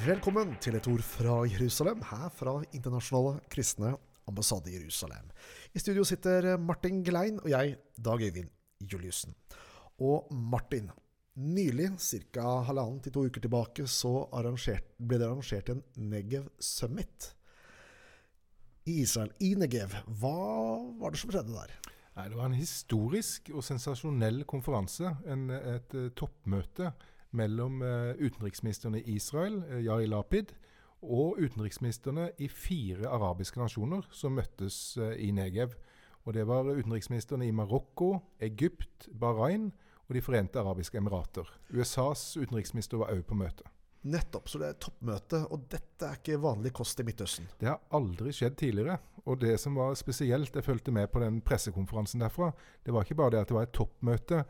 Velkommen til et ord fra Jerusalem, her fra Internasjonale kristne ambassade i Jerusalem. I studio sitter Martin Glein og jeg, Dag Øyvind Juliussen. Og Martin, nylig, ca. halvannen til to uker tilbake, så ble det arrangert en Negev Summit i Israel, i Negev. Hva var det som skjedde der? Nei, det var en historisk og sensasjonell konferanse. En, et, et toppmøte mellom utenriksministeren utenriksministrene i Israel, uh, Yari Lapid, og utenriksministrene i fire arabiske nasjoner som møttes uh, i Negev. Og Det var utenriksministrene i Marokko, Egypt, Bahrain og De forente arabiske emirater. USAs utenriksminister var òg på møtet. Nettopp. Så det er toppmøte, og dette er ikke vanlig kost i Midtøsten? Det har aldri skjedd tidligere. Og det som var spesielt, jeg fulgte med på den pressekonferansen derfra, det var ikke bare det at det var et toppmøte.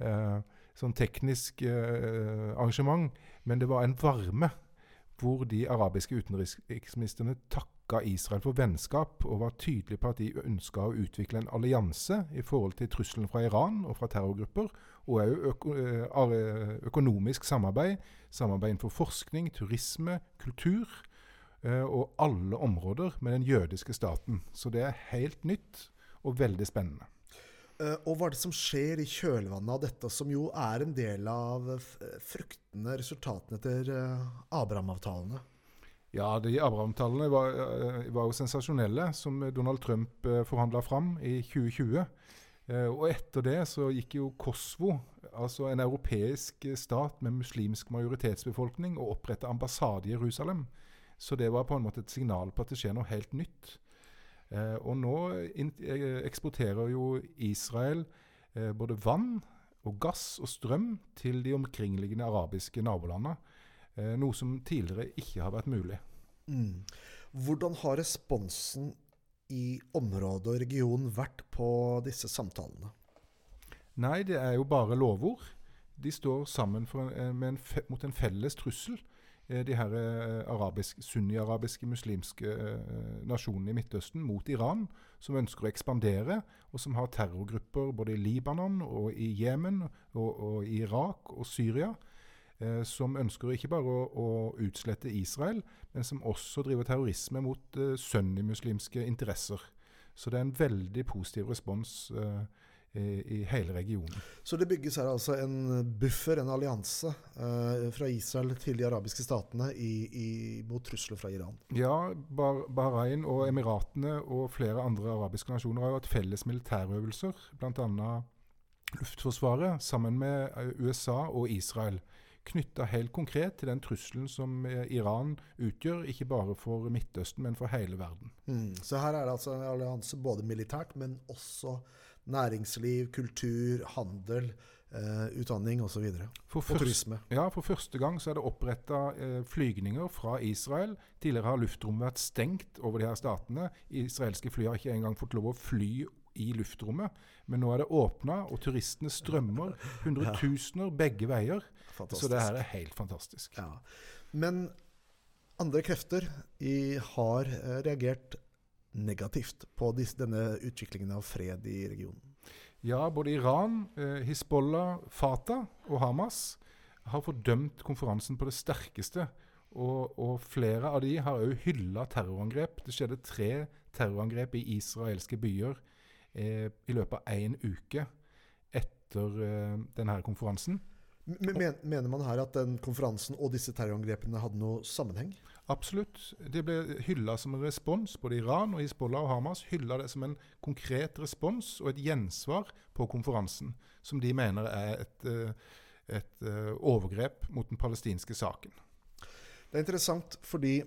Eh, sånn teknisk eh, arrangement, men det var en varme hvor de arabiske utenriksministrene takka Israel for vennskap og var tydelige på at de ønska å utvikle en allianse i forhold til trusselen fra Iran og fra terrorgrupper, og òg øko eh, økonomisk samarbeid. Samarbeid innenfor forskning, turisme, kultur eh, og alle områder med den jødiske staten. Så det er helt nytt og veldig spennende. Uh, og hva er det som skjer i kjølvannet av dette, som jo er en del av fruktene, resultatene etter uh, Abraham-avtalene? Ja, de Abraham-avtalene var, var, jo sensasjonelle, som Donald Trump forhandla fram i 2020. og etter det så gikk jo Kosovo, altså en europeisk stat med muslimsk majoritetsbefolkning, og oppretta ambassade i Jerusalem. Så det var på en måte et signal på at det skjer noe helt nytt. Eh, og nå eh, eksporterer jo Israel eh, både vann og gass og strøm til de omkringliggende arabiske nabolandene. Noe som tidligere ikke har vært mulig. Mm. Hvordan har responsen i området og regionen vært på disse samtalene? Nei, det er jo bare lovord. De står sammen en, en mot en felles trussel. Eh, de her eh, arabisk, sunni-arabiske muslimske eh, nasjonene i Midtøsten mot Iran, som ønsker å ekspandere, og som har terrorgrupper både i Libanon og i Jemen og, og i Irak og Syria. Eh, som ønsker ikke bare å, å, utslette Israel, men som også driver terrorisme mot eh, sunnimuslimske interesser. Så det er en veldig positiv respons. Eh, i hele regionen. Så det bygges her altså en buffer, en allianse, eh, fra Israel til de arabiske statene i, i, mot trusler fra Iran? Ja, Bahrain og Emiratene og flere andre arabiske nasjoner har jo hatt felles militærøvelser, bl.a. Luftforsvaret sammen med eh, USA og Israel. Knytta helt konkret til den trusselen som eh, Iran utgjør, ikke bare for Midtøsten, men for hele verden. Mm. Så her er det altså en allianse både militært, men også næringsliv, kultur, handel, eh, utdanning osv. Og, og turisme. Ja, for første gang så er det oppretta eh, flygninger fra Israel. Tidligere har luftrommet vært stengt over de her statene. Israelske fly har ikke engang fått lov å fly i luftrommet. Men nå er det åpna, og turistene strømmer. Hundretusener begge veier. Fantastisk. Så det her er helt fantastisk. Ja. Men andre krefter i, har eh, reagert negativt på disse, denne utviklingen av fred i regionen? Ja, både Iran, eh, Hizbollah, Fatah og Hamas har fordømt konferansen på det sterkeste. Og, og flere av de har òg hylla terrorangrep. Det skjedde tre terrorangrep i israelske byer eh, i løpet av én uke etter eh, denne konferansen. Men, mener man her at den konferansen og disse terrorangrepene hadde noe sammenheng? Absolutt. Det ble hylla som en respons. Både Iran og Hizbollah og Hamas hylla det som en konkret respons og et gjensvar på konferansen, som de mener er et, eh, et eh, overgrep mot den palestinske saken. Det er interessant fordi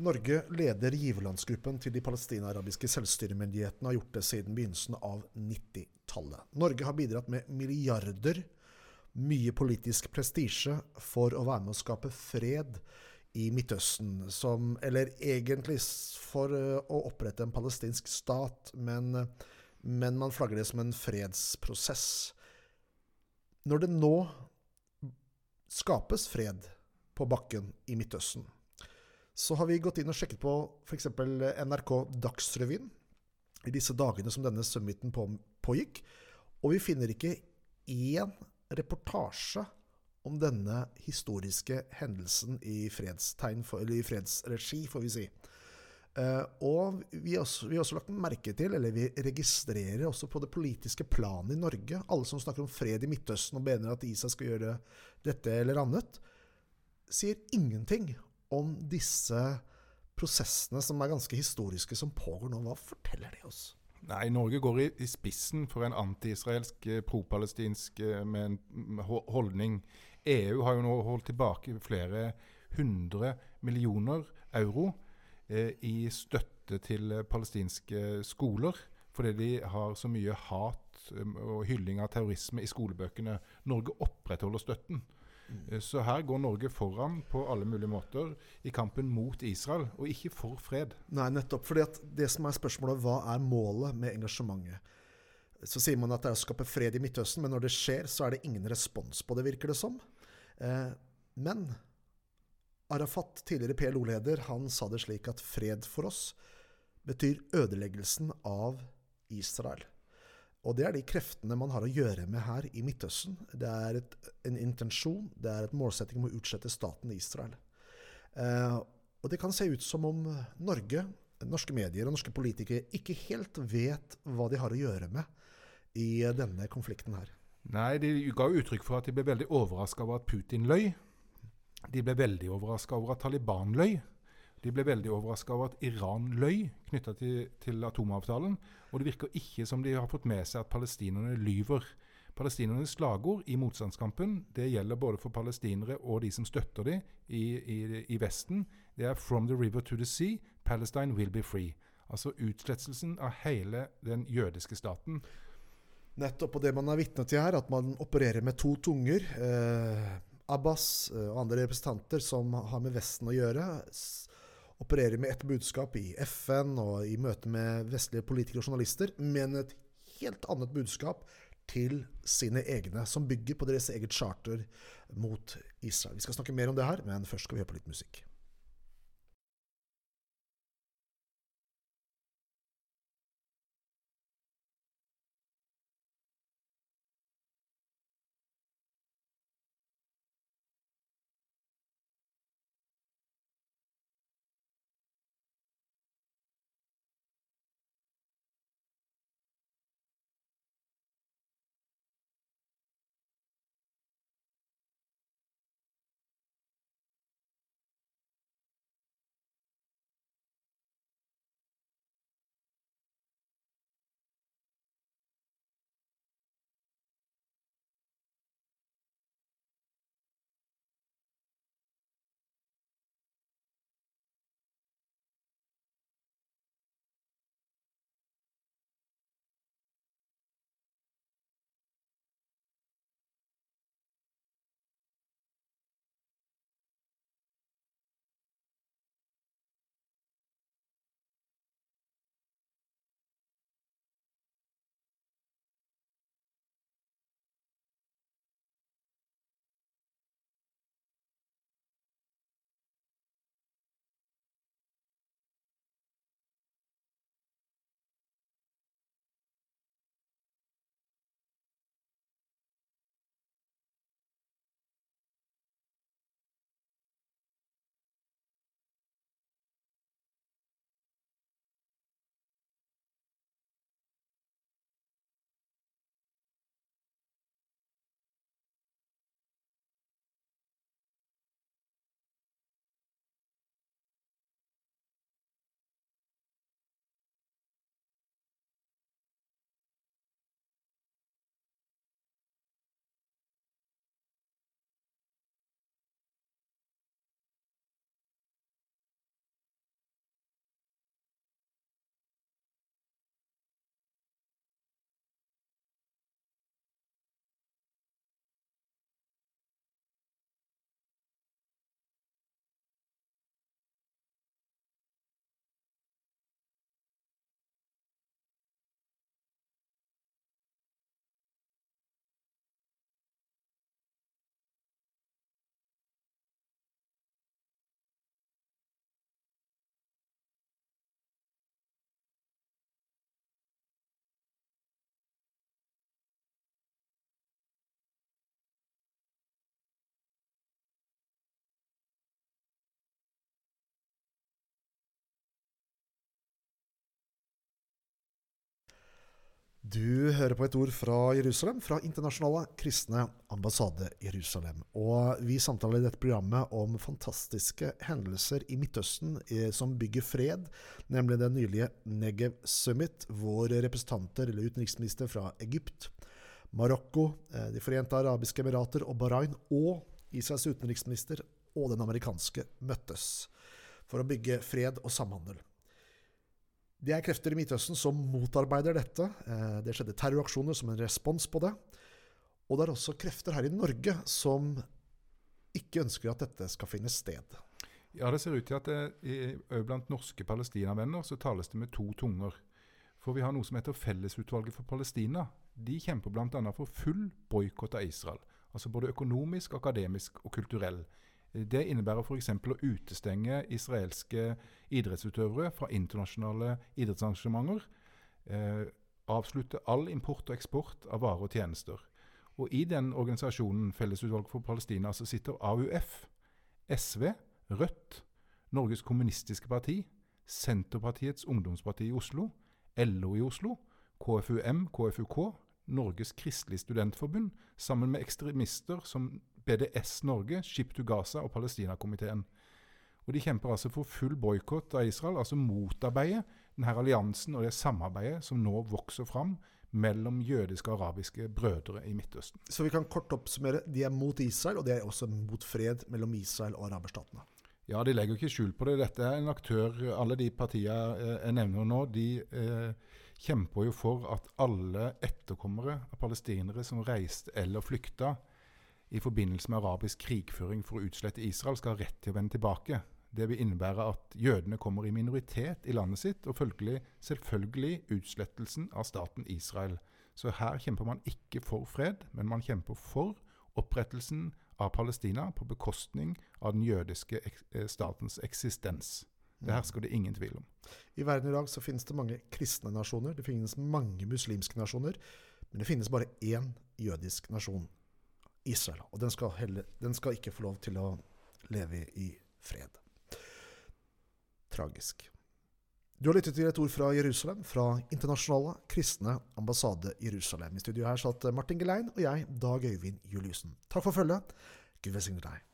Norge leder giverlandsgruppen til de palestina-arabiske selvstyremyndighetene har gjort det siden begynnelsen av 90-tallet. Norge har bidratt med milliarder, mye politisk prestisje, for å være med å skape fred i Midtøsten, som Eller egentlig for eh, å opprette en palestinsk stat, men, men man flagger det som en fredsprosess. Når det nå skapes fred på bakken i Midtøsten, så har vi gått inn og sjekket på f.eks. NRK Dagsrevyen i disse dagene som denne summiten på, pågikk, og vi finner ikke én reportasje om denne historiske hendelsen i for, i fredsregi, får vi si. Uh, og vi har, også, vi har, også, lagt merke til, eller vi registrerer også på det politiske planet i Norge, alle som snakker om fred i Midtøsten og mener at ISA skal gjøre dette eller annet, sier ingenting om disse prosessene som er ganske historiske, som pågår nå. Hva forteller de oss? Nei, Norge går i, i spissen for en anti-israelsk, eh, pro-palestinsk eh, holdning. EU har jo nå holdt tilbake flere hundre millioner euro eh, i støtte til eh, palestinske skoler. Fordi de har så mye hat og hylling av terrorisme i skolebøkene. Norge opprettholder støtten. Mm. Så her går Norge foran på alle mulige måter i kampen mot Israel, og ikke for fred. Nei, nettopp. fordi det som er spørsmålet, hva er målet med engasjementet? Så sier man at det er å skape fred i Midtøsten, men når det skjer, så er det ingen respons på det, virker det som. Eh, men Arafat, tidligere PLO-leder, han sa det slik at fred for oss betyr ødeleggelsen av Israel. Og det er de kreftene man har å gjøre med her i Midtøsten. Det er et, en intensjon, det er et målsetting om å utslette staten Israel. Eh, og det kan se ut som om Norge, norske medier og norske politikere ikke helt vet hva de har å gjøre med i denne konflikten her. Nei, de ga uttrykk for at de ble veldig overraska over at Putin løy. De ble veldig overraska over at Taliban løy. De ble veldig overraska over at Iran løy knytta til, til, atomavtalen. Og det virker ikke som de har fått med seg at palestinerne lyver. Palestinernes slagord i motstandskampen det gjelder både for palestinere og de som støtter dem i, i, i, Vesten. Det er 'From the river to the sea, Palestine will be free'. Altså utslettelsen av hele den jødiske staten. Nettopp. Og det man er vitne til her, at man opererer med to tunger. Eh, Abbas eh, og andre representanter som har med Vesten å gjøre, opererer med ett budskap i FN og i møte med vestlige politikere og journalister, men et helt annet budskap til sine egne, som bygger på deres eget charter mot Israel. Vi skal snakke mer om det her, men først skal vi høre på litt musikk. Du hører på et ord fra Jerusalem, fra Internasjonale kristne ambassade Jerusalem. Og vi samtaler i dette programmet om fantastiske hendelser i Midtøsten eh, som bygger fred, nemlig den nylige Negev Summit, hvor representanter eller utenriksminister fra Egypt, Marokko, eh, De forente arabiske emirater og Bahrain og Israels utenriksminister og den amerikanske møttes for å bygge fred og samhandel. Det er krefter i Midtøsten som motarbeider dette. Eh, det skjedde terroraksjoner som en respons på det. Og det er også krefter her i Norge som ikke ønsker at dette skal finne sted. Ja, Det ser ut til at det, blant norske palestinavenner så tales det med to tunger. For vi har noe som heter Fellesutvalget for Palestina. De kjemper bl.a. for full boikott av Israel. Altså både økonomisk, akademisk og kulturell. Det innebærer f.eks. å utestenge israelske idrettsutøvere fra internasjonale idrettsarrangementer. Eh, avslutte all import og eksport av varer og tjenester. Og I den organisasjonen, Fellesutvalget for Palestina, så sitter AUF, SV, Rødt, Norges Kommunistiske Parti, Senterpartiets Ungdomsparti i Oslo, LO i Oslo, KFUM, KFUK, Norges Kristelige Studentforbund, sammen med ekstremister som BDS Norge, Ship to Gaza og Palestinakomiteen. Og De kjemper altså for full boikott av Israel, altså motarbeide denne alliansen og det samarbeidet som nå vokser fram mellom jødiske og arabiske brødre i Midtøsten. Så vi kan kort oppsummere. De er mot Israel, og de er også mot fred mellom Israel og araberstatene. Ja, de legger ikke skjul på det. Dette er en aktør Alle de partiene eh, jeg nevner nå, de eh, kjemper jo for at alle etterkommere av palestinere som reiste eller flykta, i forbindelse med arabisk krigføring for å utslette Israel, skal ha rett til å vende tilbake. Det vil innebære at jødene kommer i minoritet i landet sitt, og følgelig selvfølgelig utslettelsen av staten Israel. Så her kjemper man ikke for fred, men man kjemper for opprettelsen av Palestina på bekostning av den jødiske eh, statens eksistens. Det hersker det ingen tvil om. I verden i dag så finnes det mange kristne nasjoner, det finnes mange muslimske nasjoner, men det finnes bare én jødisk nasjon. Israel. Og den skal, heller, den skal ikke få lov til å leve i fred. Tragisk. Du har lyttet til et ord fra Jerusalem, fra Internasjonale kristne ambassade Jerusalem. I studio her satt Martin Gelein og jeg, Dag Øyvind Juliussen. Takk for følget. Gud velsigne deg.